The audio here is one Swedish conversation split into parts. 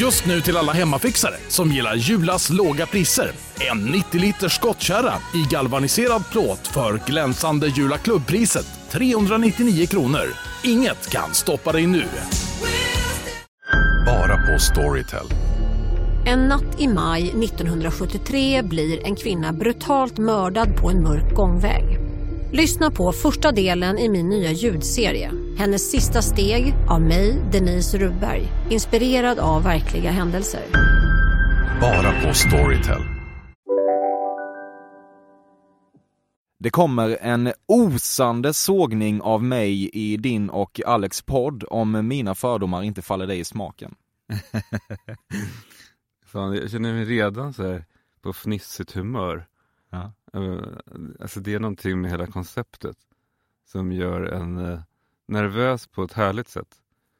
Just nu till alla hemmafixare som gillar Julas låga priser. En 90 liters skottkärra i galvaniserad plåt för glänsande Jula klubbpriset 399 kronor. Inget kan stoppa dig nu. Bara på Storytel. En natt i maj 1973 blir en kvinna brutalt mördad på en mörk gångväg. Lyssna på första delen i min nya ljudserie. Hennes sista steg av mig, Denise Rubberg. Inspirerad av verkliga händelser. Bara på Storytel. Det kommer en osande sågning av mig i din och Alex podd om mina fördomar inte faller dig i smaken. Fan, jag känner mig redan så här på fnissigt humör. Ja. Eh, Alltså det är någonting med hela konceptet som gör en eh, nervös på ett härligt sätt.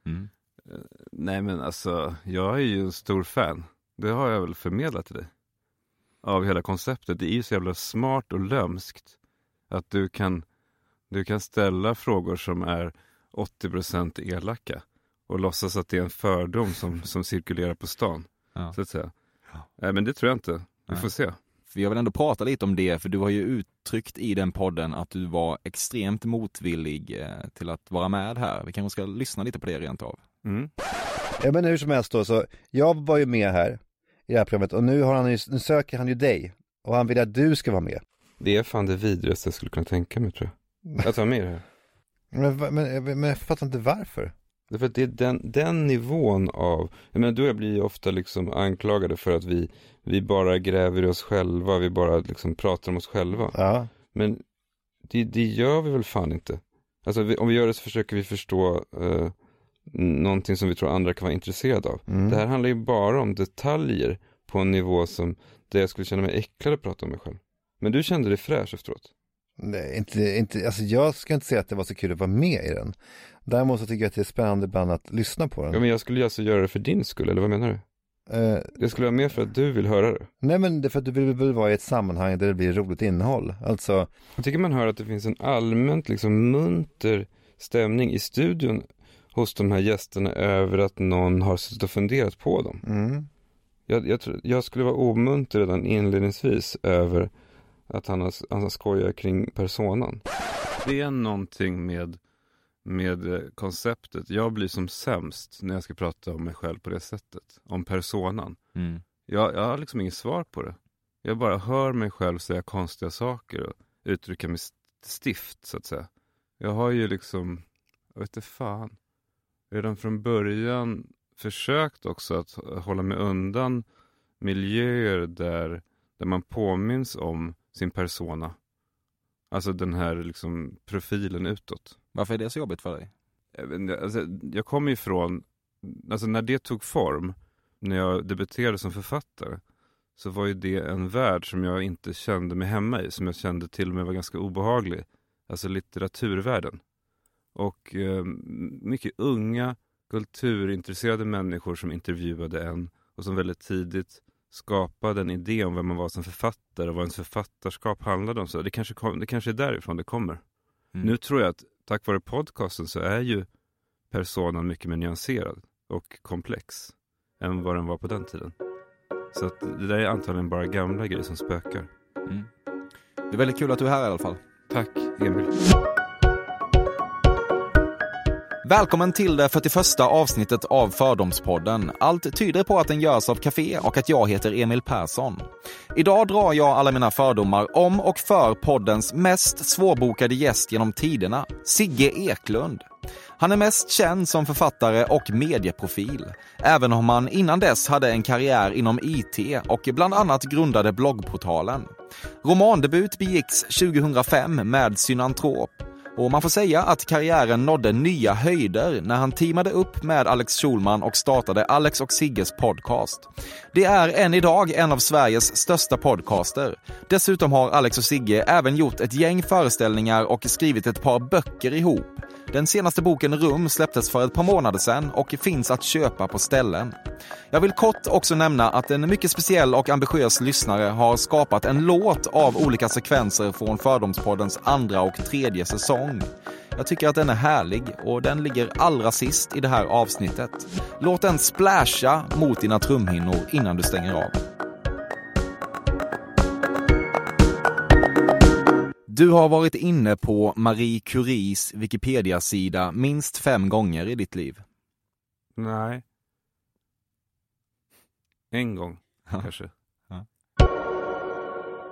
Mm. Eh, Nej men alltså, jag är ju en stor fan. Det har jag väl förmedlat till dig. Av hela konceptet. Det är ju så jävla smart och lömskt. Att du kan, du kan ställa frågor som är 80% elaka. Och låtsas att det är en fördom som, som cirkulerar på stan. Ja. Så att säga. Nej men det tror jag inte. Vi Nej. får se. För jag vill ändå prata lite om det, för du har ju uttryckt i den podden att du var extremt motvillig eh, till att vara med här. Vi kanske ska lyssna lite på det rent av. Mm. Ja men hur som helst då, så jag var ju med här i det här programmet och nu, har han ju, nu söker han ju dig och han vill att du ska vara med. Det är fan det vidrigaste jag skulle kunna tänka mig tror jag. Att vara med i det här. Men, men, men jag fattar inte varför. Därför att det är den, den nivån av, jag menar du och jag blir ju ofta liksom anklagade för att vi, vi bara gräver i oss själva, vi bara liksom pratar om oss själva. Ja, Men det, det gör vi väl fan inte. Alltså vi, om vi gör det så försöker vi förstå eh, någonting som vi tror andra kan vara intresserade av. Mm. Det här handlar ju bara om detaljer på en nivå som, där jag skulle känna mig äcklad att prata om mig själv. Men du kände dig fräsch efteråt. Nej, inte, inte, alltså jag ska inte säga att det var så kul att vara med i den. Däremot så tycker jag att det är spännande ibland att lyssna på den. Ja men jag skulle ju alltså göra det för din skull, eller vad menar du? Eh, Jag skulle vara med för att du vill höra det. nej men det är för att du vill väl vara i ett sammanhang där det blir roligt innehåll. Alltså, Jag tycker man hör att det finns en allmänt liksom munter stämning i studion hos de här gästerna över att någon har suttit och funderat på dem. mm. Jag, jag, tror, jag skulle vara omunter redan inledningsvis över att han har, han har skojat kring personan. Det är någonting med, med eh, konceptet. Jag blir som sämst när jag ska prata om mig själv på det sättet. Om personan. Mm. Jag, jag har liksom inget svar på det. Jag bara hör mig själv säga konstiga saker och uttrycka mig st- stift så att säga. Jag har ju liksom, jag vet inte fan, redan från början försökt också att hålla mig undan miljöer där, där man påminns om sin persona. Alltså den här liksom profilen utåt. Varför är det så jobbigt för dig? Alltså, jag kommer ifrån, alltså när det tog form, när jag debuterade som författare, så var ju det en värld som jag inte kände mig hemma i, som jag kände till och med var ganska obehaglig. Alltså litteraturvärlden. Och eh, mycket unga, kulturintresserade människor som intervjuade en och som väldigt tidigt skapade en idé om vem man var som författare och vad ens författarskap handlade om. Så det kanske, kom, det kanske är därifrån det kommer. Mm. Nu tror jag att tack vare podcasten så är ju personen mycket mer nyanserad och komplex än vad den var på den tiden. Så att det där är antagligen bara gamla grejer som spökar. Mm. Det är väldigt kul att du är här i alla fall. Tack Emil. Välkommen till det 41 avsnittet av Fördomspodden. Allt tyder på att den görs av Café och att jag heter Emil Persson. Idag drar jag alla mina fördomar om och för poddens mest svårbokade gäst genom tiderna, Sigge Eklund. Han är mest känd som författare och medieprofil, även om han innan dess hade en karriär inom IT och bland annat grundade bloggportalen. Romandebut begicks 2005 med Synantrop och man får säga att karriären nådde nya höjder när han teamade upp med Alex Schulman och startade Alex och Sigges podcast. Det är än idag en av Sveriges största podcaster. Dessutom har Alex och Sigge även gjort ett gäng föreställningar och skrivit ett par böcker ihop. Den senaste boken Rum släpptes för ett par månader sedan och finns att köpa på ställen. Jag vill kort också nämna att en mycket speciell och ambitiös lyssnare har skapat en låt av olika sekvenser från Fördomspoddens andra och tredje säsong. Jag tycker att den är härlig och den ligger allra sist i det här avsnittet. Låt den splasha mot dina trumhinnor innan du stänger av. Du har varit inne på Marie Curies Wikipedia-sida minst fem gånger i ditt liv. Nej. En gång, kanske.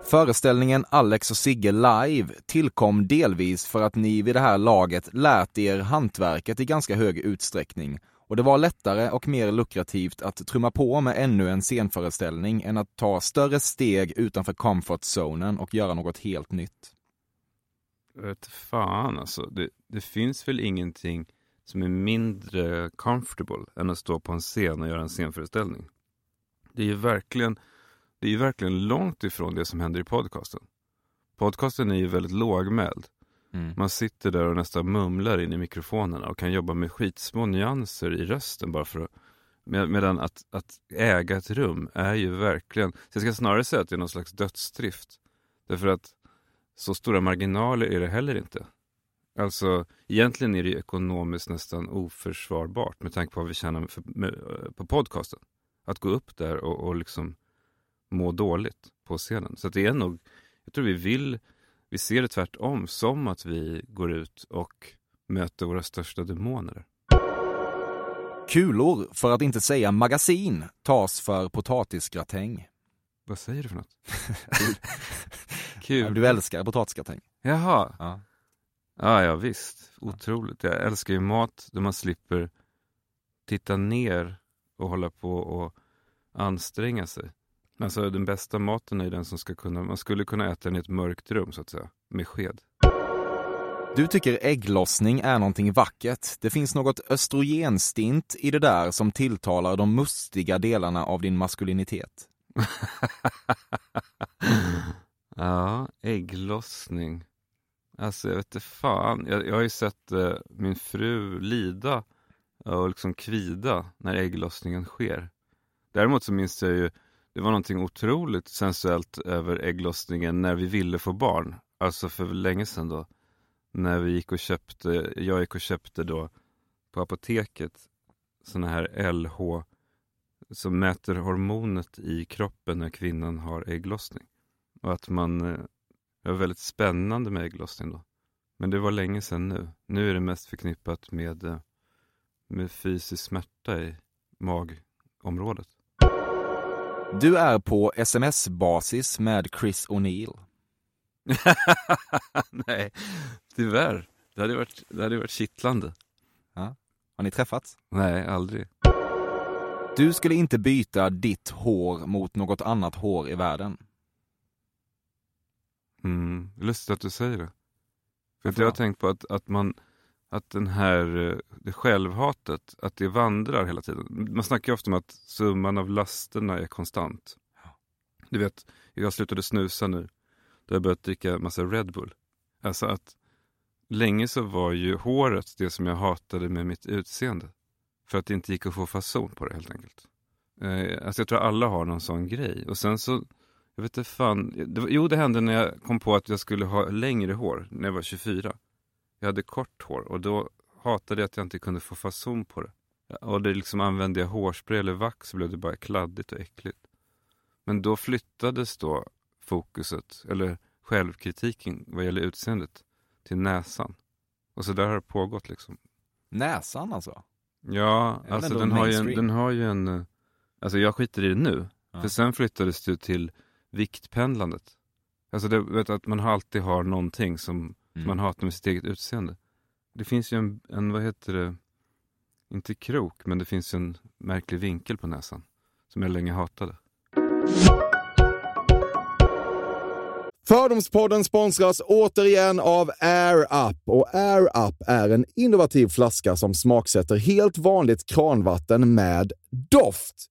Föreställningen Alex och Sigge live tillkom delvis för att ni vid det här laget lärt er hantverket i ganska hög utsträckning och det var lättare och mer lukrativt att trumma på med ännu en scenföreställning än att ta större steg utanför comfort zonen och göra något helt nytt. Jag vet fan alltså. Det, det finns väl ingenting som är mindre comfortable än att stå på en scen och göra en scenföreställning. Det är ju verkligen, det är ju verkligen långt ifrån det som händer i podcasten. Podcasten är ju väldigt lågmäld. Mm. Man sitter där och nästan mumlar in i mikrofonerna och kan jobba med skitsmå nyanser i rösten bara för att med, medan att, att äga ett rum är ju verkligen, så jag ska snarare säga att det är någon slags dödsdrift. Därför att så stora marginaler är det heller inte. Alltså egentligen är det ju ekonomiskt nästan oförsvarbart med tanke på vad vi tjänar för, med, på podcasten. Att gå upp där och, och liksom må dåligt på scenen. Så det är nog, jag tror vi vill, vi ser det tvärtom som att vi går ut och möter våra största demoner. Kulor, för att inte säga magasin, tas för potatisgratäng. Vad säger du för något? Kul. Du älskar potatisgratäng? Jaha. Ja. Ja, ja visst. Otroligt. Jag älskar ju mat där man slipper titta ner och hålla på och anstränga sig. Alltså den bästa maten är den som ska kunna, man skulle kunna äta den i ett mörkt rum så att säga, med sked. Du tycker ägglossning är någonting vackert. Det finns något östrogenstint i det där som tilltalar de mustiga delarna av din maskulinitet. ja, ägglossning. Alltså jag vet inte fan. Jag, jag har ju sett eh, min fru lida och liksom kvida när ägglossningen sker. Däremot så minns jag ju, det var någonting otroligt sensuellt över ägglossningen när vi ville få barn. Alltså för länge sedan då. När vi gick och köpte, jag gick och köpte då på apoteket sådana här LH som mäter hormonet i kroppen när kvinnan har ägglossning. Och att man, eh, det var väldigt spännande med ägglossning då. Men det var länge sedan nu. Nu är det mest förknippat med, eh, med fysisk smärta i magområdet. Du är på sms-basis med Chris O'Neill. Nej, tyvärr. Det hade varit, det hade varit kittlande. Har ni träffats? Nej, aldrig. Du skulle inte byta ditt hår mot något annat hår i världen. Mm, lustigt att du säger det. För jag har tänkt på att, att man att den här, eh, det självhatet, att det vandrar hela tiden. Man snackar ju ofta om att summan av lasterna är konstant. Du vet, jag slutade snusa nu. Då har jag börjat dricka massa Red Bull. Alltså att länge så var ju håret det som jag hatade med mitt utseende. För att det inte gick att få fason på det helt enkelt. Eh, alltså jag tror alla har någon sån grej. Och sen så, jag vet inte fan. Det, jo, det hände när jag kom på att jag skulle ha längre hår när jag var 24. Jag hade kort hår och då hatade jag att jag inte kunde få fason på det. Och det liksom använde jag hårspray eller vax så blev det bara kladdigt och äckligt. Men då flyttades då fokuset, eller självkritiken vad gäller utseendet, till näsan. Och så där har det pågått liksom. Näsan alltså? Ja, alltså den har, ju en, den har ju en... eh, Alltså jag skiter i det nu. Ja. För sen flyttades det till viktpendlandet. Alltså det, vet, att man alltid har någonting som Mm. man hatar med sitt eget utseende. Det finns ju en, en, vad heter det, inte krok, men det finns en märklig vinkel på näsan. Som jag länge hatade. Fördomspodden sponsras återigen av Air Up. Och Air Up är en innovativ flaska som smaksätter helt vanligt kranvatten med doft.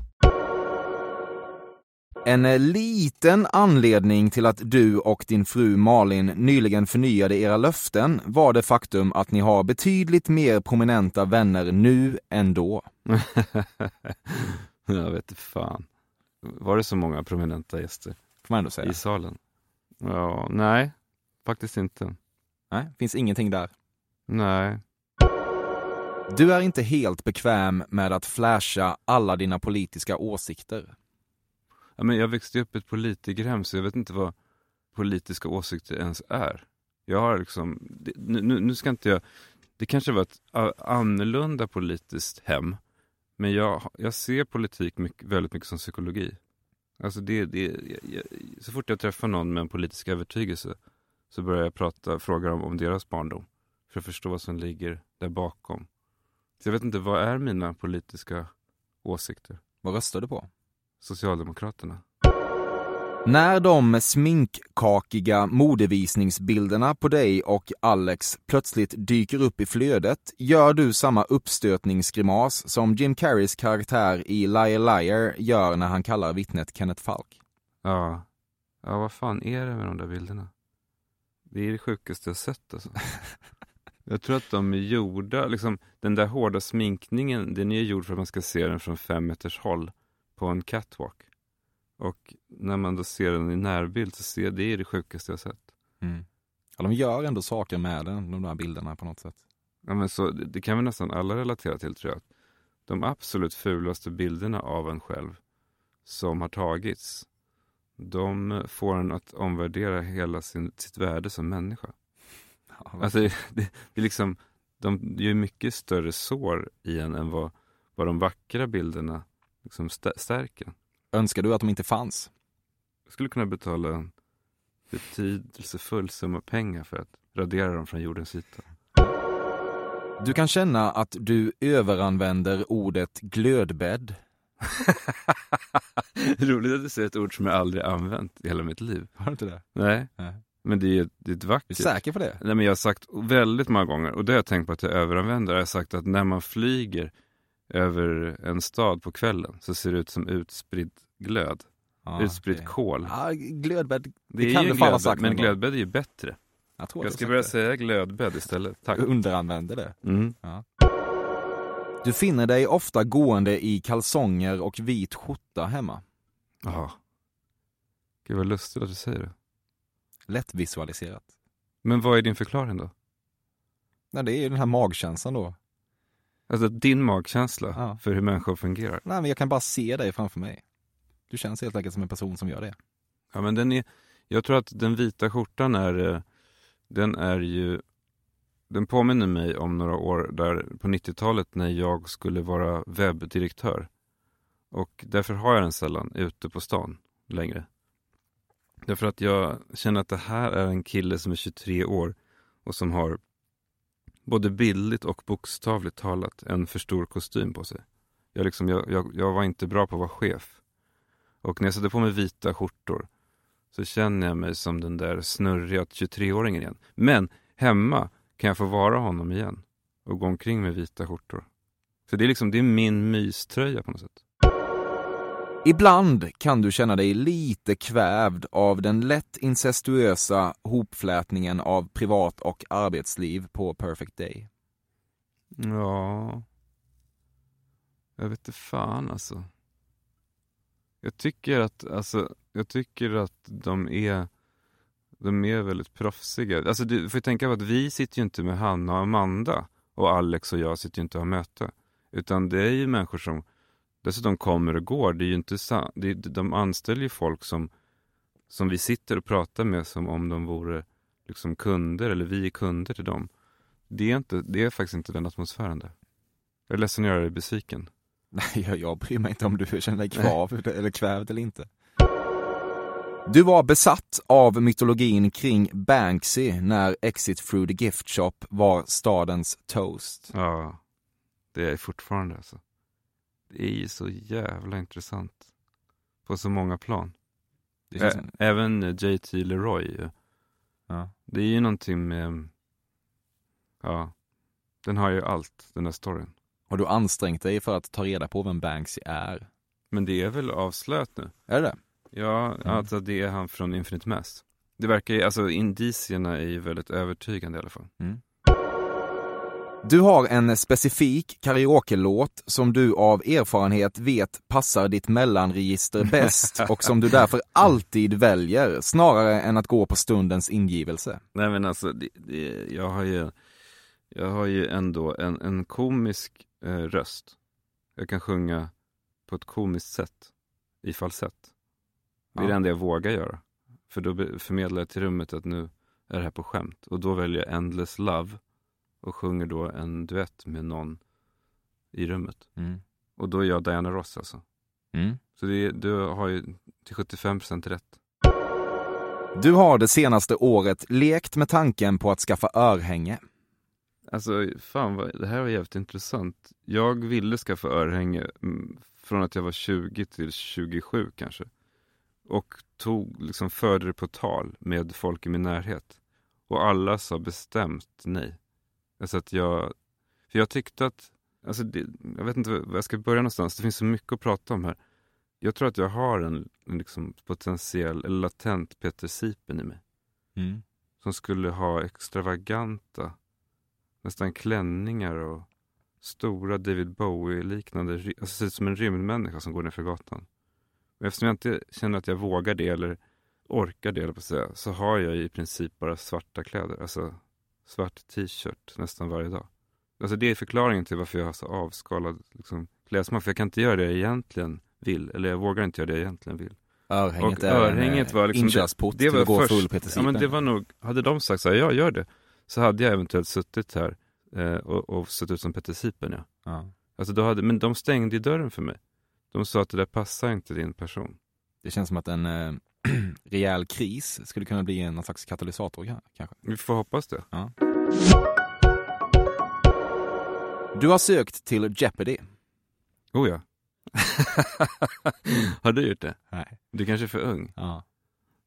En eh, liten anledning till att du och din fru Malin nyligen förnyade era löften var det faktum att ni har betydligt mer prominenta vänner nu än då. jag vet fan. Var det så många prominenta gäster Får man ändå säga. i salen? Ja, nej, faktiskt inte. Nej, finns ingenting där. Nej. Du är inte helt bekväm med att flasha alla dina politiska åsikter. Ja, men jag växte upp i ett politikerhem så jag vet inte vad politiska åsikter ens är. Jag har liksom, nu, nu nu ska inte jag, det kanske var ett annorlunda politiskt hem. Men jag, jag ser politik mycket, väldigt mycket som psykologi. Alltså det, det, jag, jag, så fort jag träffar någon med en politisk övertygelse så börjar jag prata, fråga dem om deras barndom. För att förstå vad som ligger där bakom. Så jag vet inte, vad är mina politiska åsikter? Vad röstar du på? Socialdemokraterna. När de sminkkakiga modevisningsbilderna på dig och Alex plötsligt dyker upp i flödet gör du samma uppstötningsgrimas som Jim Carreys karaktär i Liar Liar gör när han kallar vittnet Kenneth Falk. Ja. Ja, vad fan är det med de där bilderna? Det är det sjukaste jag sett alltså. Jag tror att de är gjorda, liksom den där hårda sminkningen, den är gjord för att man ska se den från fem meters håll på en catwalk. Och när man då ser den i närbild så ser det är det sjukaste jag sett. Mm. Ja, de gör ändå saker med den, de där bilderna på något sätt. Ja, men så, det det kan vi nästan alla relatera till tror jag. De absolut fulaste bilderna av en själv som har tagits, de får en att omvärdera hela sin, sitt värde som människa. Ja, Alltså, det, det, det är liksom, de gör mycket större sår i en än vad, vad de vackra bilderna liksom stä- stärker. Önskar du att de inte fanns? Jag skulle kunna betala en betydelsefull summa pengar för att radera dem från jordens yta. Du kan känna att du överanvänder ordet glödbädd. Roligt att du säger ett ord som jag aldrig använt i hela mitt liv. Har du inte det? Nej, Nej. men det är, det är ett Är vackert... du säker på det? Nej, men jag har sagt väldigt många gånger, och det har jag tänkt på att jag överanvänder, jag har sagt att när man flyger över en stad på kvällen så ser det ut som utspridd glöd, Ja, utspridd okej. kol. Ja, glödbädd. Det, kan är du fan ha sagt men glödbädd är ju bättre. Jag tror Jag du ska börja sagt säga glödbädd istället. Tack. det. Underanvänder det. Mm. Du finner dig ofta gående i kalsonger och vit skjorta hemma. Ja. Gud vad lustigt att du säger det. Lätt visualiserat. Men vad är din förklaring då? Nej, det är ju den här magkänslan då. Alltså din magkänsla Ja. för hur människor fungerar. Nej, men jag kan bara se dig framför mig. Du känns helt enkelt som en person som gör det. Ja, men den är, jag tror att den vita skjortan är, eh, den är ju, den påminner mig om några år där på 90-talet när jag skulle vara webbdirektör. Och därför har jag den sällan ute på stan längre. Därför att jag känner att det här är en kille som är 23 år och som har både bildligt och bokstavligt talat en för stor kostym på sig. Jag, liksom, jag, jag, jag var inte bra på att vara chef. Och när jag sätter på mig vita skjortor så känner jag mig som den där snurriga 23-åringen igen. Men hemma kan jag få vara honom igen och gå omkring med vita skjortor. Så det är liksom, det är min myströja på något sätt. Ibland kan du känna dig lite kvävd av den lätt incestuösa hopflätningen av privat och arbetsliv på Perfect Day. Ja... Jag vet inte fan alltså. Jag tycker att, alltså, jag tycker att de är, de är väldigt proffsiga. Alltså du får ju tänka på att vi sitter ju inte med Hanna och Amanda och Alex och jag sitter ju inte och har möte. Utan det är ju människor som dessutom kommer och går. Det är ju inte sa- det är, de anställer ju folk som, som vi sitter och pratar med som om de vore liksom kunder eller vi är kunder till dem. Det är, inte, det är faktiskt inte den atmosfären där. Jag är ledsen att göra dig besviken. Nej, jag, jag bryr mig inte om du känner dig kvav eller kvävd eller inte. Du var besatt av mytologin kring Banksy när Exit through the gift shop var stadens toast. Ja, det är jag fortfarande alltså. Det är ju så jävla intressant. På så många plan. Ä- som, Även eh, JT Leroy ja. Det är ju någonting med, ja, den har ju allt, den där storyn. Har du ansträngt dig för att ta reda på vem Banksy är? Men det är väl avslöjat nu? Är det det? Ja, alltså det är han från Infinite Mass. Det verkar ju, alltså indicierna är ju väldigt övertygande i alla fall. Du har en specifik karaoke-låt som du av erfarenhet vet passar ditt mellanregister bäst och som du därför alltid väljer, snarare än att gå på stundens ingivelse. Nej men alltså, det, det, jag har ju, jag har ju ändå en, en komisk eh, röst. Jag kan sjunga på ett komiskt sätt, i falsett. Det är Ja. det enda jag vågar göra. För då förmedlar jag till rummet att nu är det här på skämt. Och då väljer jag Endless Love och sjunger då en duett med någon i rummet. Mm. Och då är jag Diana Ross alltså. Mm. Så det, du har ju till 75% rätt. Du har det senaste året lekt med tanken på att skaffa örhänge. Alltså, fan vad, det här var jävligt intressant. Jag ville skaffa örhänge mm, från att jag var 20 till 27 kanske. Och tog, liksom förde det på tal med folk i min närhet. Och alla sa bestämt nej. Alltså att jag, för jag tyckte att, alltså det, jag vet inte var jag ska börja någonstans. Det finns så mycket att prata om här. Jag tror att jag har en, en liksom potentiell, eller latent Peter Sipen i mig Mm. som skulle ha extravaganta, nästan klänningar och stora David Bowie-liknande, alltså ser ut som en rymdmänniska som går ner för gatan. Och eftersom jag inte känner att jag vågar det eller orkar det, eller på säga, så har jag i princip bara svarta kläder. Alltså svart t-shirt nästan varje dag. Alltså det är förklaringen till varför jag har så avskalad liksom, klädsmak. För jag kan inte göra det jag egentligen vill, eller jag vågar inte göra det jag egentligen vill. Örhänget Och örhänget var liksom inkörsport det, det var först, full Peter ja, men det var nog, hade de sagt så här, ja gör det. Så hade jag eventuellt suttit här eh, och, och sett ut som Peter Sipen ja. Ja. Alltså då hade, men de stängde dörren för mig. De sa att det där passar inte din person. Det känns som att en eh, rejäl kris skulle kunna bli en slags katalysator ka- kanske. Vi får hoppas det. Ja. Du har sökt till Jeopardy. Oh ja. har du gjort det? Nej. Du kanske är för ung? Ja.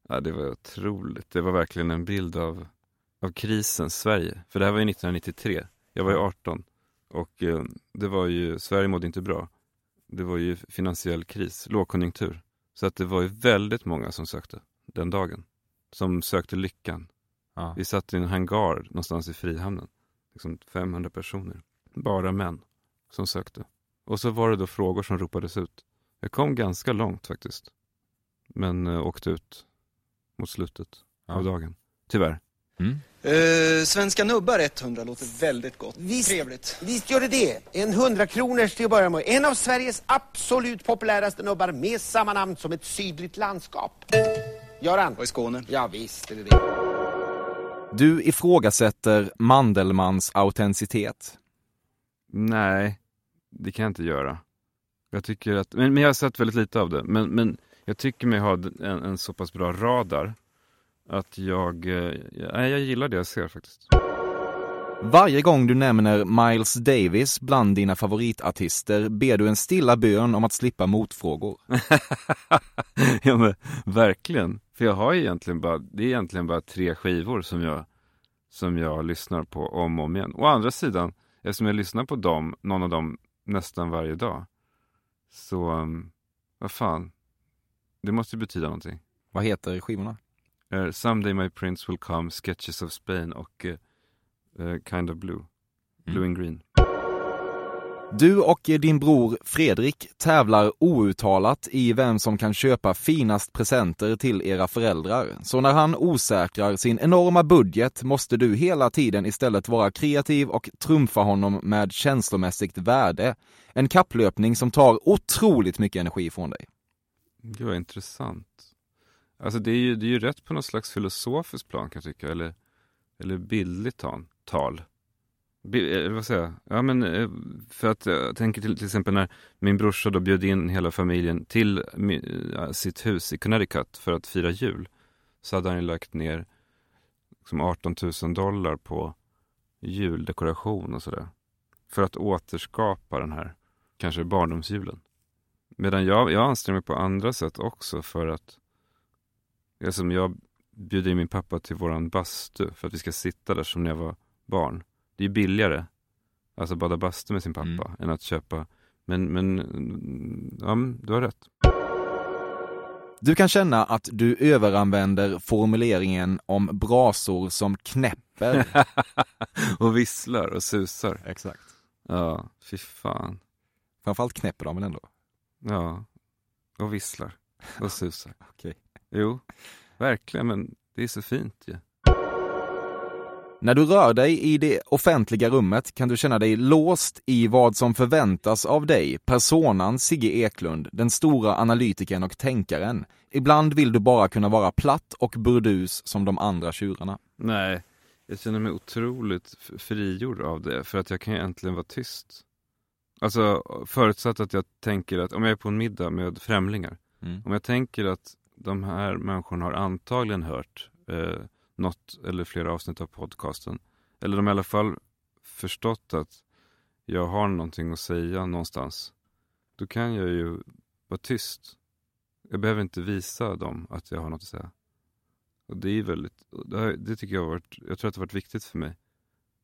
Ja, det var otroligt. Det var verkligen en bild av, av krisens Sverige. För det här var ju 1993. Jag var ju 18. Och eh, det var ju, Sverige mådde inte bra. Det var ju finansiell kris, lågkonjunktur. Så att det var ju väldigt många som sökte den dagen. Som sökte lyckan. Ja. Vi satt i en hangar någonstans i Frihamnen. Liksom 500 personer. Bara män som sökte. Och så var det då frågor som ropades ut. Jag kom ganska långt faktiskt. Men eh, åkte ut mot slutet Ja. av dagen. Tyvärr. Mm. Eh, svenska nubbar 100 låter väldigt gott. Visst. Trevligt. Visst gör det det. En 100 kronors till att börja med. En av Sveriges absolut populäraste nubbar med samma namn som ett sydligt landskap. Göran? Och i Skåne. Ja, visst är det det. Du ifrågasätter Mandelmans autenticitet. Nej, det kan jag inte göra. Jag tycker att, men, men jag har sett väldigt lite av det. Men, men jag tycker mig ha en, en så pass bra radar att jag, eh, jag, jag gillar det jag ser faktiskt. Varje gång du nämner Miles Davis bland dina favoritartister ber du en stilla bön om att slippa motfrågor. ja men verkligen. För jag har ju egentligen bara, det är egentligen bara tre skivor som jag, som jag lyssnar på om och om igen. Å andra sidan, eftersom jag lyssnar på dem, någon av dem nästan varje dag. Så, um, vad fan. Det måste ju betyda någonting. Vad heter skivorna? Eh, Someday My Prince Will Come, Sketches of Spain och eh, Kind of Blue. Blue and Green. Du och din bror Fredrik tävlar outtalat i vem som kan köpa finast presenter till era föräldrar. Så när han osäkrar sin enorma budget måste du hela tiden istället vara kreativ och trumfa honom med känslomässigt värde. En kapplöpning som tar otroligt mycket energi från dig. Gud intressant. Alltså det är ju, det är ju rätt på något slags filosofiskt plan kan jag tycka. Eller, eller bildligt tal. tal. Eh, vad säger jag? Ja men eh, för att eh, jag tänker till, till exempel när min brorsa då bjöd in hela familjen till sitt hus i Connecticut för att fira jul. Så hade han ju lagt ner liksom 18 000 dollar på juldekoration och sådär. För att återskapa den här, kanske barndomsjulen. Medan jag, jag anstränger mig på andra sätt också för att, som jag bjuder in min pappa till våran bastu för att vi ska sitta där som när jag var barn. Det är ju billigare, alltså bada bastu med sin pappa, än att köpa, men, men, mm, ja, men du har rätt. Du kan känna att du överanvänder formuleringen om brasor som knäpper. och visslar och susar. Exakt. Ja, fy fan. Framförallt knäpper de väl ändå? Ja, och visslar och susar. Okej. Jo, verkligen, men det är så fint ju. När du rör dig i det offentliga rummet kan du känna dig låst i vad som förväntas av dig, personan Sigge Eklund, den stora analytikern och tänkaren. Ibland vill du bara kunna vara platt och burdus som de andra tjurarna. Nej, jag känner mig otroligt frigjord av det, för att jag kan ju äntligen vara tyst. Alltså, förutsatt att jag tänker att, om jag är på en middag med främlingar, Mm. om jag tänker att de här människorna har antagligen hört eh, något eller flera avsnitt av podcasten, eller de har i alla fall förstått att jag har någonting att säga någonstans, då kan jag ju vara tyst. Jag behöver inte visa dem att jag har något att säga. Och det är väldigt, det, det tycker jag har varit, jag tror att det har varit viktigt för mig.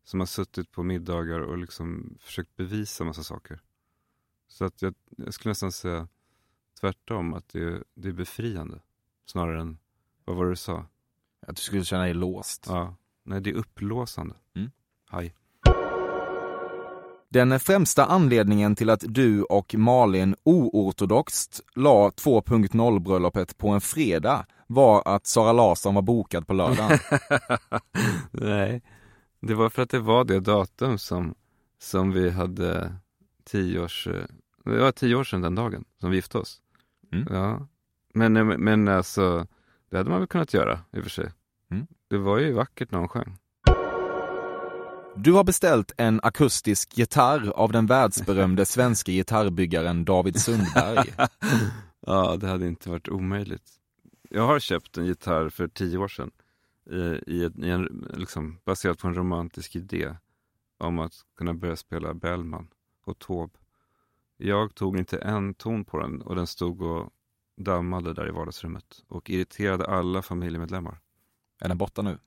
Som har suttit på middagar och liksom försökt bevisa massa saker. Så att jag, jag skulle nästan säga tvärtom, att det, det är befriande. Snarare än, vad var det du sa? Att du skulle känna dig låst. Ja, nej det är upplåsande. Mm. Hej. Den främsta anledningen till att du och Malin oortodoxt la 2.0-bröllopet på en fredag var att Sara Larsson var bokad på lördagen. Nej, det var för att det var det datum som, som vi hade tio års, eh, det var tio år sedan den dagen som vi gifte oss. Mm. Ja, men, eh, men alltså, det hade man väl kunnat göra i och för sig. Mm. Det var ju vackert när hon sjöng. Du har beställt en akustisk gitarr av den världsberömde svenska gitarrbyggaren David Sundberg. ja, det hade inte varit omöjligt. Jag har köpt en gitarr för tio år sedan. I, i, i en, liksom, baserat på en romantisk idé om att kunna börja spela Bellman och Taube. Jag tog inte en ton på den och den stod och dammade där i vardagsrummet och irriterade alla familjemedlemmar. Är den borta nu?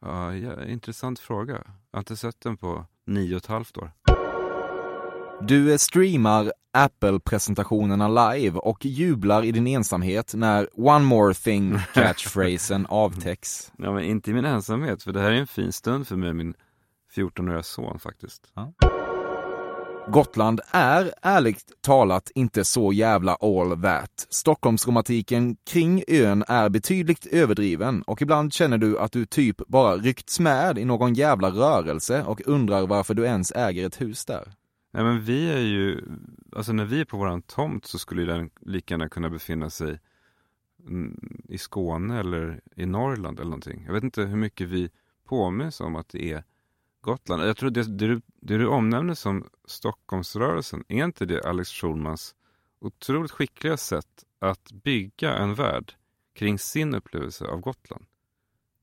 Ja, ja, intressant fråga. Jag har inte sett den på nio och ett halvt år. Du streamar Apple-presentationerna live och jublar i din ensamhet när “One more thing” catchphrasen avtäcks. Ja, men inte i min ensamhet, för det här är en fin stund för mig och min 14-åriga son faktiskt. Gotland är ärligt talat inte så jävla all that. Stockholmsromantiken kring ön är betydligt överdriven och ibland känner du att du typ bara ryckts med i någon jävla rörelse och undrar varför du ens äger ett hus där. Nej men vi är ju, alltså när vi är på våran tomt så skulle den lika gärna kunna befinna sig i Skåne eller i Norrland eller någonting. Jag vet inte hur mycket vi påminns om att det är Gotland. Jag tror det, det, du, det du omnämner som Stockholmsrörelsen, är inte det Alex Schulmans otroligt skickliga sätt att bygga en värld kring sin upplevelse av Gotland?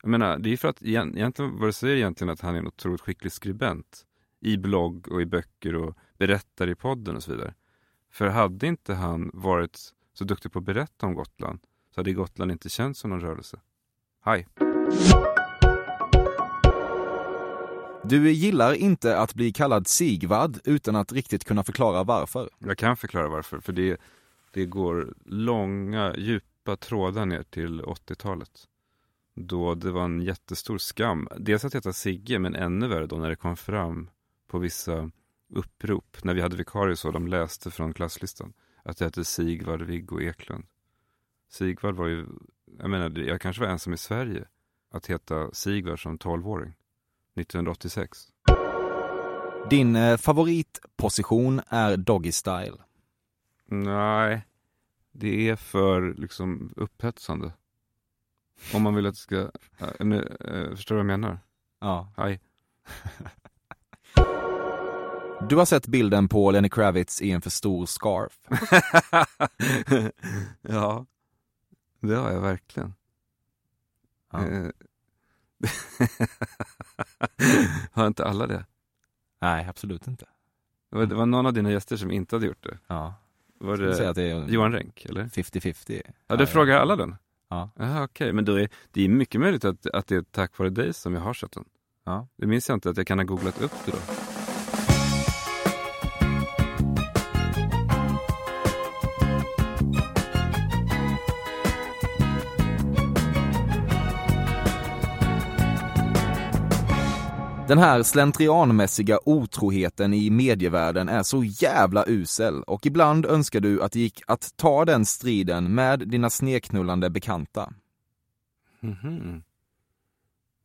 Jag menar, det är för att egentligen, vad det säger egentligen att han är en otroligt skicklig skribent i blogg och i böcker och berättar i podden och så vidare. För hade inte han varit så duktig på att berätta om Gotland så hade Gotland inte känts som någon rörelse. Hej! Du gillar inte att bli kallad Sigvard utan att riktigt kunna förklara varför. Jag kan förklara varför, för det, det går långa, djupa trådar ner till 80-talet. Då det var en jättestor skam. Dels att heta Sigge, men ännu värre då när det kom fram på vissa upprop, när vi hade vikarier så, de läste från klasslistan, att jag hette Sigvard Viggo Eklund. Sigvard var ju, jag menar, jag kanske var ensam i Sverige att heta Sigvard som tolvåring. 1986. Din eh, favoritposition är Doggy Style. Nej, det är för liksom upphetsande. Om man vill att det ska, äh, nu, äh, förstår du vad jag menar? Ja. Hej. Du har sett bilden på Lenny Kravitz i en för stor scarf. ja, det har jag verkligen. Ja. Har inte alla det? Nej, absolut inte. Det var, det var någon av dina gäster som inte hade gjort det. Ja. Var det det är Johan Renck, eller? 50-50. Ja, du frågar alla den? Ja. Jaha, okej. Men då är, det är mycket möjligt att, att det är tack vare dig som jag har sett den. Ja. Det minns jag inte att jag kan ha googlat upp det då. Den här slentrianmässiga otroheten i medievärlden är så jävla usel och ibland önskar du att det gick att ta den striden med dina sneknullande bekanta. Mhm.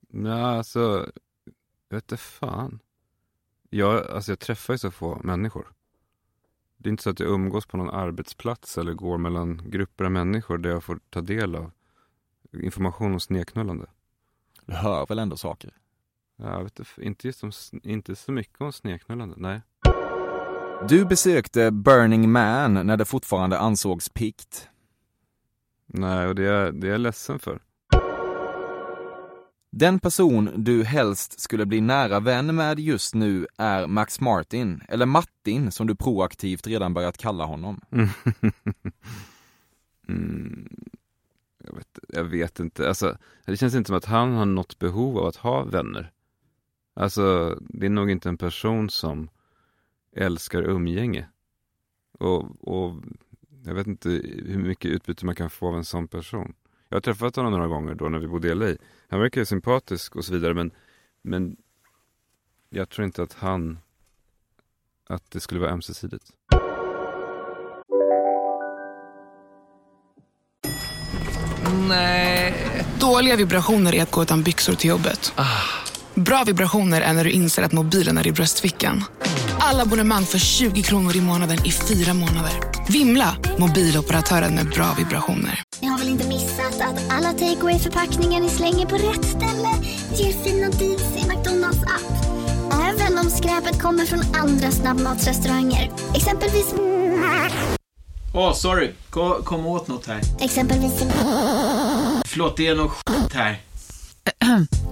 Ja, alltså, jag vet inte fan. Jag, alltså jag träffar ju så få människor. Det är inte så att jag umgås på någon arbetsplats eller går mellan grupper av människor där jag får ta del av information om sneknullande. Du hör väl ändå saker? Ja, jag vet inte, inte, just om, inte så mycket om sneknullande, nej. Du besökte Burning Man när det fortfarande ansågs pikt. Nej, och det är, det är jag ledsen för. Den person du helst skulle bli nära vän med just nu är Max Martin, eller Martin som du proaktivt redan börjat kalla honom. mm, jag, vet, jag vet inte. Alltså, det känns inte som att han har något behov av att ha vänner. Alltså, det är nog inte en person som älskar umgänge. Och, och jag vet inte hur mycket utbyte man kan få av en sån person. Jag har träffat honom några gånger då när vi bodde i LA. Han verkar ju sympatisk och så vidare men, men jag tror inte att han, att det skulle vara ömsesidigt. Nej. Dåliga vibrationer är att gå utan byxor till jobbet. Bra vibrationer är när du inser att mobilen är i bröstfickan. Alla abonnemang för 20 kronor i månaden i fyra månader. Vimla! Mobiloperatören med bra vibrationer. Ni har väl inte missat att alla takeaway förpackningar ni slänger på rätt ställe ger fina deals i McDonalds app. Även om skräpet kommer från andra snabbmatsrestauranger. Exempelvis... Åh, sorry. Kom, kom åt något här. Exempelvis... Förlåt, det är något skit här.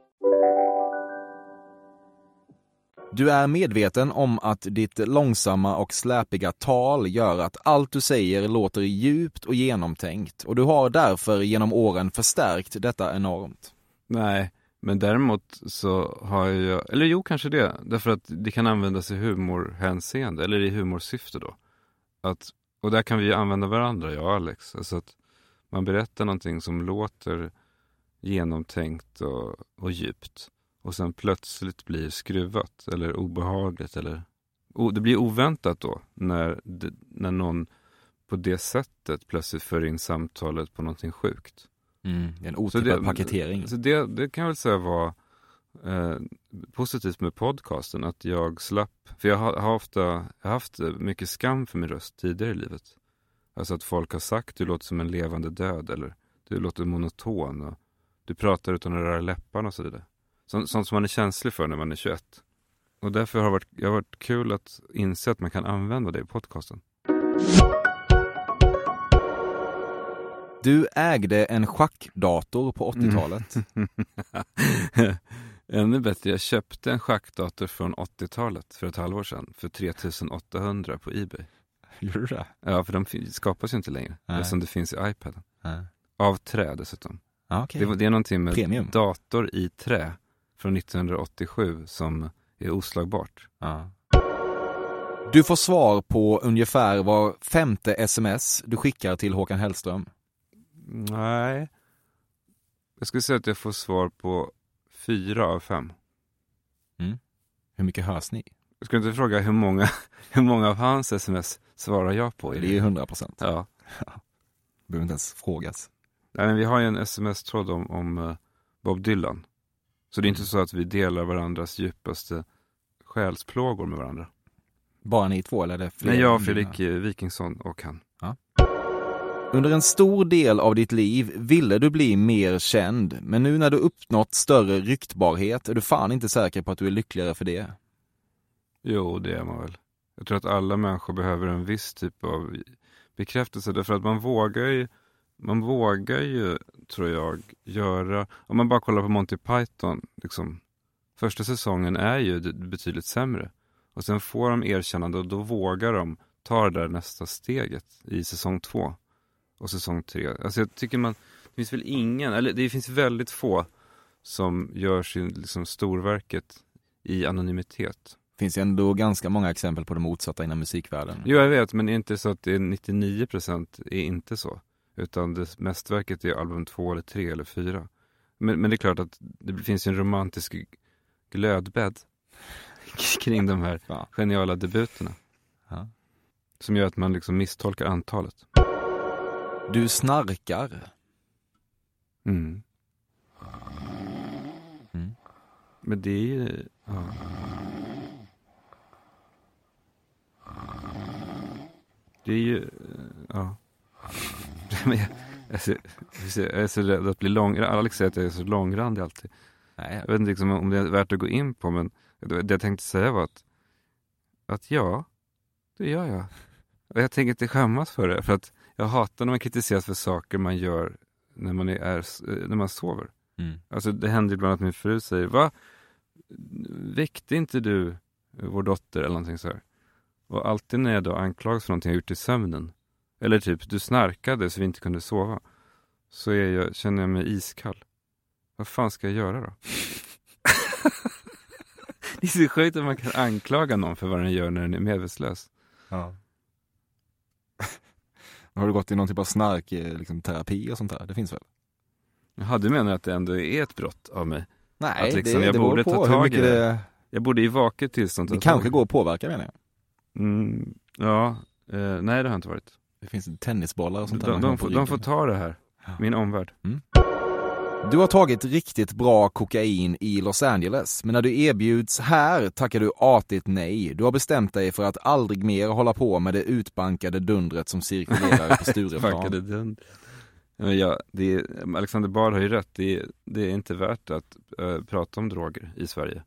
Du är medveten om att ditt långsamma och släpiga tal gör att allt du säger låter djupt och genomtänkt och du har därför genom åren förstärkt detta enormt. Nej, men däremot så har jag, eller jo kanske det, därför att det kan användas i humorhänseende, eller i humorsyfte då. Att, och där kan vi ju använda varandra, jag och Alex. Alltså att man berättar någonting som låter genomtänkt och, och djupt. Och sen plötsligt blir skruvat eller obehagligt eller o, det blir oväntat då när, det, när någon på det sättet plötsligt för in samtalet på någonting sjukt. Mm, det en otippad paketering. Så det, det kan jag väl säga var eh, positivt med podcasten, att jag slapp, för jag har, har ofta jag har haft mycket skam för min röst tidigare i livet. Alltså att folk har sagt du låter som en levande död eller du låter monoton och du pratar utan att röra läpparna och så vidare. Sånt, som man är känslig för när man är 21. Och därför har det varit, det har varit kul att inse att man kan använda det i podcasten. Du ägde en schackdator på 80-talet. Ännu bättre, jag köpte en schackdator från 80-talet för ett halvår sedan för 3800 på Ebay. Gjorde du det? Ja, för de skapas ju inte längre Nej. eftersom det finns i iPaden. Nej. Av trä dessutom. Ah, okej. det, det är någonting med Premium. dator i trä från 1987 som är oslagbart. Ja. Du får svar på ungefär var femte sms du skickar till Håkan Hellström. Nej. Jag skulle säga att jag får svar på fyra av fem. Mm. Hur mycket hörs ni? Jag skulle inte fråga hur många, hur många av hans sms svarar jag på? Det är ju 100 procent. Ja. Behöver inte ens frågas. Nej, men vi har ju en sms-tråd om, om eh, Bob Dylan. Så det är inte så att vi delar varandras djupaste själsplågor med varandra. Bara ni två eller är? Nej, jag, Fredrik eh, Wikingsson och han. Ja. Under en stor del av ditt liv ville du bli mer känd, men nu när du uppnått större ryktbarhet är du fan inte säker på att du är lyckligare för det. Jo, det är man väl. Jag tror att alla människor behöver en viss typ av bekräftelse därför att man vågar ju, man vågar ju, tror jag, göra, om man bara kollar på Monty Python, liksom, första säsongen är ju betydligt sämre. Och sen får de erkännande och då vågar de ta det där nästa steget i säsong två och säsong tre. Alltså jag tycker man, det finns väl ingen, eller det finns väldigt få som gör sin liksom, storverket i anonymitet. finns ju ändå ganska många exempel på det motsatta inom musikvärlden. Jo, jag vet, men det är inte så att det är 99% är inte så. Utan det mästverket är album två eller tre eller fyra. Men, men det är klart att det finns en romantisk glödbädd kring de här ja. geniala debuterna. Ja. Som gör att man liksom misstolkar antalet. Du snarkar. Mm. mm. Men det är ju... Ja. Det är ju... Ja. Men jag, alltså, jag är så rädd att bli lång. Alex säger att jag är så långrandig alltid. Nej. Jag vet inte liksom om det är värt att gå in på men det jag tänkte säga var att, att ja, det gör jag. Och jag tänker inte skämmas för det. För att jag hatar när man kritiseras för saker man gör när man, är, när man sover. Mm. Alltså det händer ibland att min fru säger, va? Väckte inte du vår dotter eller någonting så här? Och alltid när jag då anklagas för någonting jag gjort i sömnen, eller typ du snarkade så vi inte kunde sova, så är jag, känner jag mig iskall. Vad fan ska jag göra då? det är så sjukt att man kan anklaga någon för vad den gör när den är medvetslös. Ja. Har du gått i någon typ av snark, liksom, terapi och sånt där? Det finns väl? Jaha, du menar att det ändå är ett brott av mig? Nej, att liksom, det, jag det borde på ta tag i det. det... Jag borde i vaket tillstånd Det kanske går att påverka menar jag. Mm, ja, eh, nej det har inte varit. Det finns tennisbollar och sånt de, där. De, får, de får ta det här, min omvärld. Mm. Du har tagit riktigt bra kokain i Los Angeles, men när du erbjuds här tackar du artigt nej. Du har bestämt dig för att aldrig mer hålla på med det utbankade dundret som cirkulerar på Stureplan. ja, det är, Alexander Bard har ju rätt, det är, det är inte värt att äh, prata om droger i Sverige.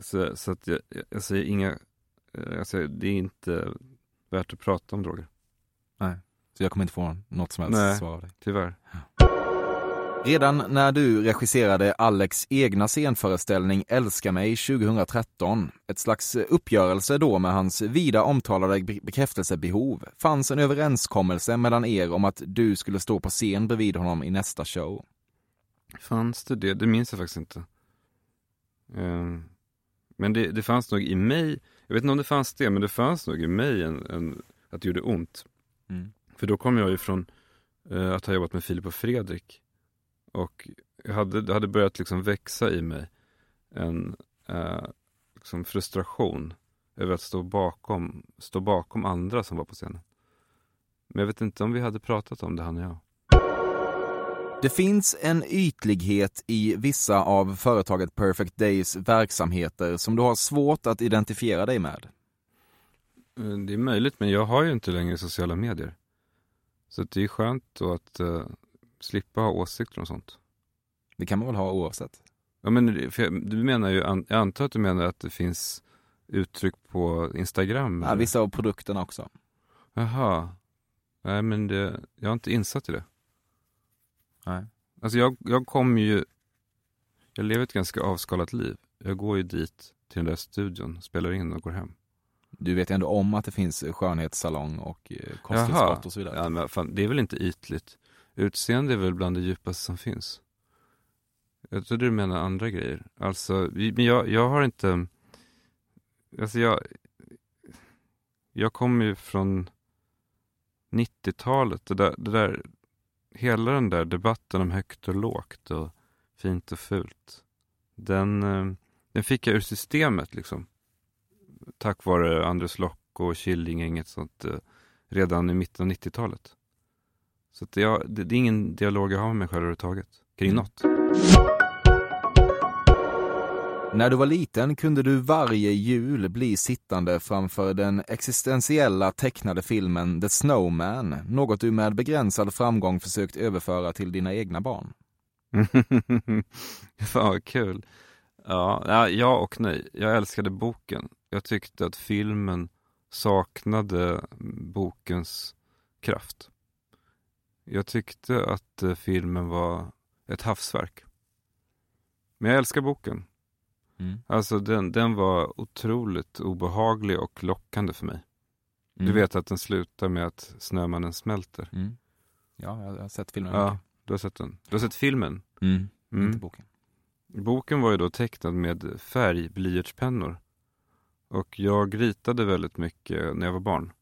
Så, så att jag, jag säger inga, jag säger, det är inte värt att prata om droger. Nej, så jag kommer inte få något som helst Nej, svar av dig? tyvärr. Ja. Redan när du regisserade Alex egna scenföreställning Älska mig 2013, ett slags uppgörelse då med hans vida omtalade bekräftelsebehov, fanns en överenskommelse mellan er om att du skulle stå på scen bredvid honom i nästa show. Fanns det det? Det minns jag faktiskt inte. Um, men det, det, fanns nog i mig, jag vet inte om det fanns det, men det fanns nog i mig en, en att det gjorde ont. Mm. För då kom jag ju från uh, att ha jobbat med Filip och Fredrik och jag hade, det hade börjat liksom växa i mig en eh, liksom frustration över att stå bakom, stå bakom andra som var på scenen. Men jag vet inte om vi hade pratat om det, han och jag. Det finns en ytlighet i vissa av företaget Perfect Days verksamheter som du har svårt att identifiera dig med. Eh, det är möjligt, men jag har ju inte längre sociala medier. Så det är skönt då att uh, slippa ha åsikter och sånt. Det kan man väl ha oavsett? Ja, men för du menar ju, jag antar att du menar att det finns uttryck på Instagram? Ja, vissa av produkterna också. Jaha. Nej, men det, jag har inte insatt i det. Nej. Alltså jag, jag kommer ju, jag lever ett ganska avskalat liv. Jag går ju dit till den där studion, spelar in och går hem. Du vet ju ändå om att det finns skönhetssalong och eh, kosttillskott och så vidare. Ja, men fan, det är väl inte ytligt. Utseende är väl bland det djupaste som finns. Jag trodde du menade andra grejer. Alltså, men jag, jag har inte... Alltså jag... Jag kommer ju från 90-talet. Det där, det där, hela den där debatten om högt och lågt och fint och fult. Den, eh, den fick jag ur systemet liksom. Tack vare Andres Lock och Killinggänget sånt eh, redan i mitten av 90-talet. Så att jag, det, det är ingen dialog jag har med mig själv överhuvudtaget. Kring Mm. något. När du var liten kunde du varje jul bli sittande framför den existentiella tecknade filmen The Snowman, något du med begränsad framgång försökt överföra till dina egna barn. Fan vad kul. Ja, ja, ja och nej. Jag älskade boken. Jag tyckte att filmen saknade bokens kraft. Jag tyckte att eh, filmen var ett havsverk. Men jag älskar boken. Mm. Alltså den, den var otroligt obehaglig och lockande för mig. Du Mm. vet att den slutar med att Snömannen smälter. Mm. Ja, jag har sett filmen. Ja, du har sett den. Du har sett filmen? Mm. Mm. Inte boken. Boken var ju då tecknad med färg, blyertspennor. Och jag ritade väldigt mycket när jag var barn.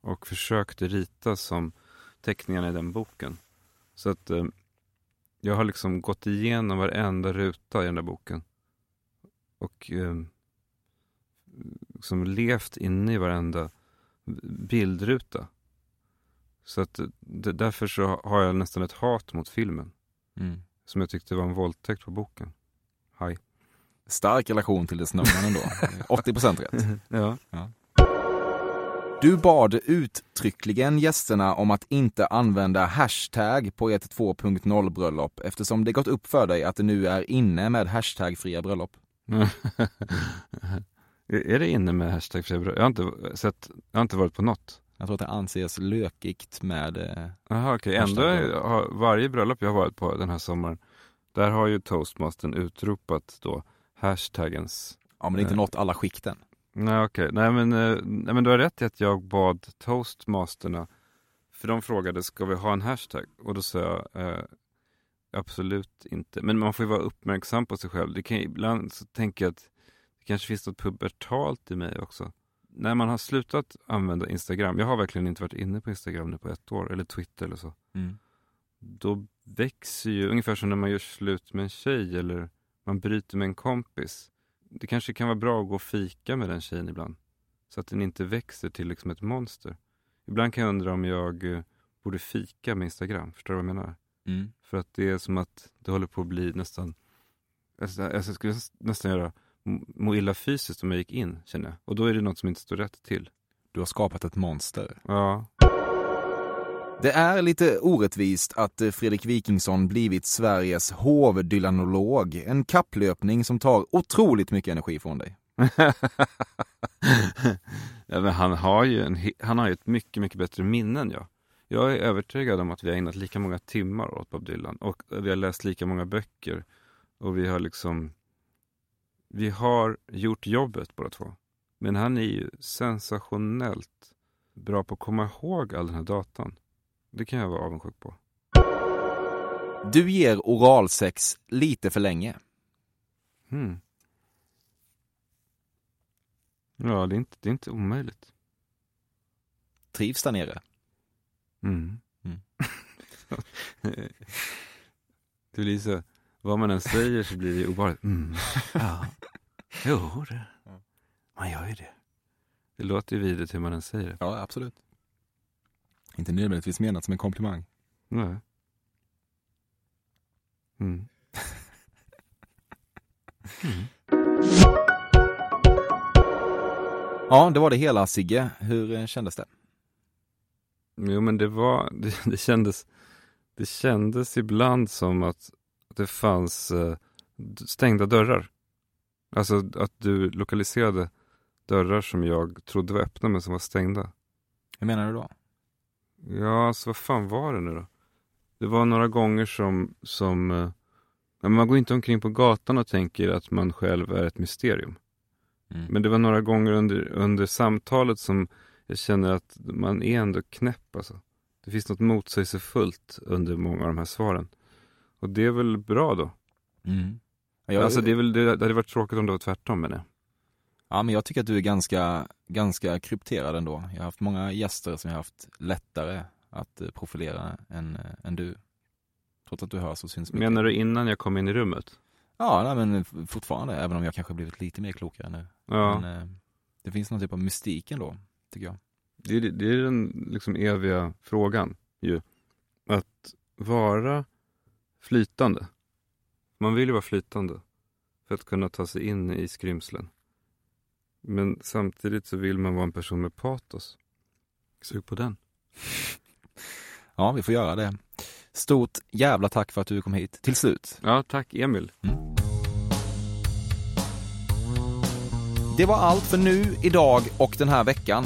Och försökte rita som teckningarna i den boken. Så att eh, jag har liksom gått igenom varenda ruta i den där boken. Och eh, liksom levt inne i varenda bildruta. Så att eh, det, därför så har jag nästan ett hat mot filmen. Mm. Som jag tyckte var en våldtäkt på boken. Hej. Stark relation till The Snowman ändå. 80% rätt. Ja. Du bad uttryckligen gästerna om att inte använda hashtag på ett 2.0 bröllop eftersom det gått upp för dig att det nu är inne med hashtagfria bröllop. Är det inne med hashtag februari? Jag har inte sett, jag har inte varit på något. Jag tror att det anses lökigt med... eh, Jaha okej, ändå hashtag. har varje bröllop jag har varit på den här sommaren, där har ju toastmastern utropat då hashtaggens Ja, men det är inte Eh. nått alla skikten. Nej okej, nej, men, eh, nej men du har rätt i att jag bad toastmasterna, för de frågade ska vi ha en hashtag? Och då sa jag eh, absolut inte. Men man får ju vara uppmärksam på sig själv. Det kan, ibland så tänker jag att det kanske finns något pubertalt i mig också. När man har slutat använda Instagram, jag har verkligen inte varit inne på Instagram nu på ett år, eller Twitter eller så. Mm. Då växer ju, ungefär som när man gör slut med en tjej eller man bryter med en kompis. Det kanske kan vara bra att gå och fika med den tjejen ibland. Så att den inte växer till liksom ett monster. Ibland kan jag undra om jag eh, borde fika med Instagram. Förstår du vad jag menar? Mm. För att det är som att det håller på att bli nästan... Alltså, alltså, jag skulle nästan göra må- må illa fysiskt om jag gick in, känner jag. Och då är det något som inte står rätt till. Du har skapat ett monster. Ja. Det är lite orättvist att eh, Fredrik Wikingsson blivit Sveriges hovdylanolog. En kapplöpning som tar otroligt mycket energi från dig. ja, men han, har ju en, han har ju ett mycket, mycket bättre minne än jag. Jag är övertygad om att vi har ägnat lika många timmar åt Bob Dylan och vi har läst lika många böcker. Och vi har liksom... Vi har gjort jobbet båda två. Men han är ju sensationellt bra på att komma ihåg all den här datan. Det kan jag vara avundsjuk på. Du ger oralsex lite för länge. Hmm. Ja, det är, inte, det är inte omöjligt. Trivs där nere? Mm. Mm. blir så, vad man än säger så blir det obehagligt. Mm. Ja, jo det. Man gör ju det. Det låter ju vidrigt hur man än säger det. Ja, absolut. Inte nödvändigtvis menat som en komplimang. Nej. Mm. Ja, det var det hela Sigge. Hur eh, kändes det? Jo men det var, det, det kändes, det kändes ibland som att det fanns eh, stängda dörrar. Alltså att du lokaliserade dörrar som jag trodde var öppna men som var stängda. Hur menar du då? Ja, alltså vad fan var det nu då? Det var några gånger som, som eh, man går inte omkring på gatan och tänker att man själv är ett mysterium. Mm. Men det var några gånger under, under samtalet som jag känner att man är ändå knäpp alltså. Det finns något motsägelsefullt under många av de här svaren. Och det är väl bra då? Mm. Jag, Alltså det, är väl, det, det hade varit tråkigt om det var tvärtom menar jag. Ja, men jag tycker att du är ganska, ganska krypterad ändå. Jag har haft många gäster som jag har haft lättare att eh, profilera än, eh, än du. Trots att du hörs och syns mycket. Menar du innan jag kom in i rummet? Ja, nej, men fortfarande, även om jag kanske blivit lite mer klokare nu. Ja. Men, eh, det finns någon typ av mystik ändå, tycker jag. Det är, det är den liksom eviga frågan ju. att vara flytande. Man vill ju vara flytande för att kunna ta sig in i skrymslen. Men samtidigt så vill man vara en person med patos. Sug på den. Ja, vi får göra det. Stort jävla tack för att du kom hit till slut. Ja, tack Emil. Det var allt för nu, idag och den här veckan.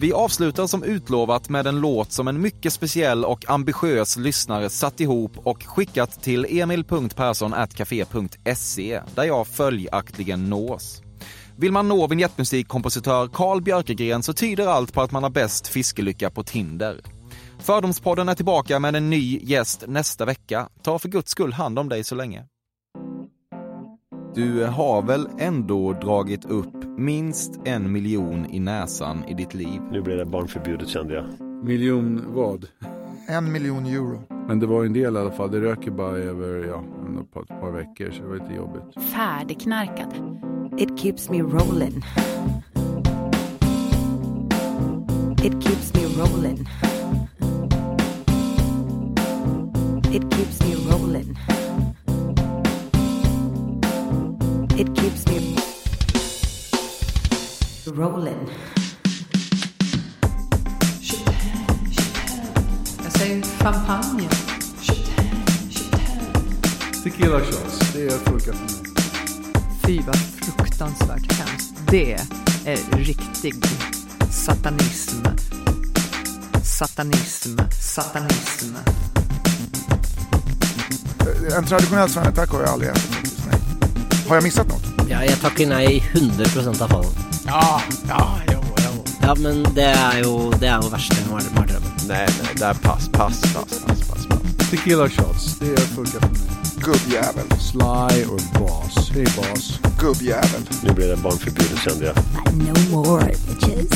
Vi avslutar som utlovat med en låt som en mycket speciell och ambitiös lyssnare satt ihop och skickat till emil.perssonatcafe.se där jag följaktligen nås. Vill man nå vignettmusikkompositör Carl Björkegren så tyder allt på att man har bäst fiskelycka på Tinder. Fördomspodden är tillbaka med en ny gäst nästa vecka. Ta för guds skull hand om dig så länge. Du har väl ändå dragit upp minst en miljon i näsan i ditt liv? Nu blir det barnförbjudet kände jag. Miljon vad? En miljon euro. Men det var en del i alla fall. Det röker bara över ja, ett par, ett par veckor så det var lite jobbigt. Färdigknarkad. It keeps me rolling. It keeps me rolling. It keeps me rolling. It keeps me rolling. Jag säger champagne. Tequila shots, det funkar för mig. Fy vad fruktansvärt hemskt. Det är riktig satanism. Satanism. Satanism. En traditionell svanetack har jag aldrig ätit faktiskt, nej. Har jag missat något? Ja, jeg takker nei i 100% av fallen. Ja, ja, jo, jo. Ja, men det er jo, det er jo verste mar- martrømmen. Nej, nej, där pass, pass, pass, pass, pass, pass. Tequila shots, det funkar för mig. Gubbjävel. Sly or boss? Hej boss. Gubbjävel. Nu blir det barnförbjudet kände jag. No more bitches.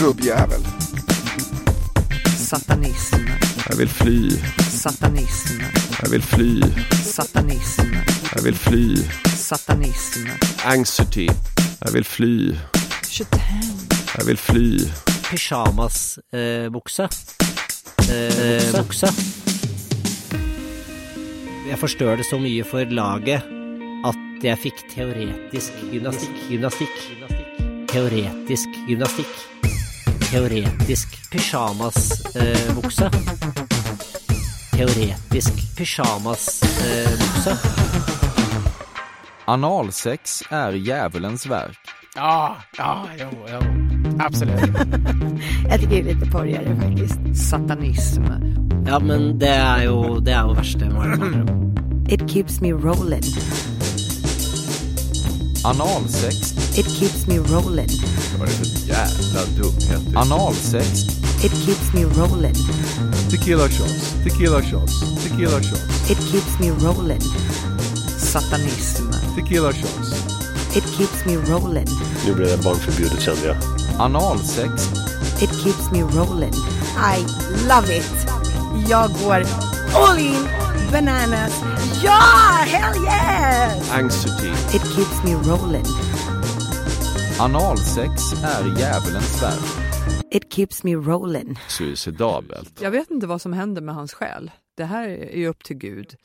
Gubbjävel. Satanism. Jag vill fly. Satanism. Jag vill fly. Satanism. Jag vill fly. Satanism. Anxiety. Jag vill fly. Jag vill fly. Pyjamasbukse. Eh, bukse. Jeg forstørte så mye for laget at jeg fikk teoretisk gymnastikk. Gymnastikk. Teoretisk gymnastikk. Teoretisk pyjamasbukse. Teoretisk pyjamasbukse. Analsex är djävulens verk. Ja, ja, jo, jo. Absolut. Jag tycker det är lite porrigare faktiskt. Satanism. Ja, men det er jo, det er jo verste. It keeps me rolling. Analsex. It keeps me rolling. Vad är det för jävla dumheter? Analsex. It keeps me rolling. Tequila shots, tequila shots, tequila shots. It keeps me rolling. Satanism. Tequila shots. It keeps me rolling. Nu blir det barnförbjudet kände jag. Analsex. It keeps me rolling. I love it. Jag går all in bananas. Ja, hell yes! Anxiety. It keeps me rolling. Analsex är djävulens verk. It keeps me rolling. Suicidabelt. Jag vet inte vad som händer med hans själ. Det här är ju upp till Gud.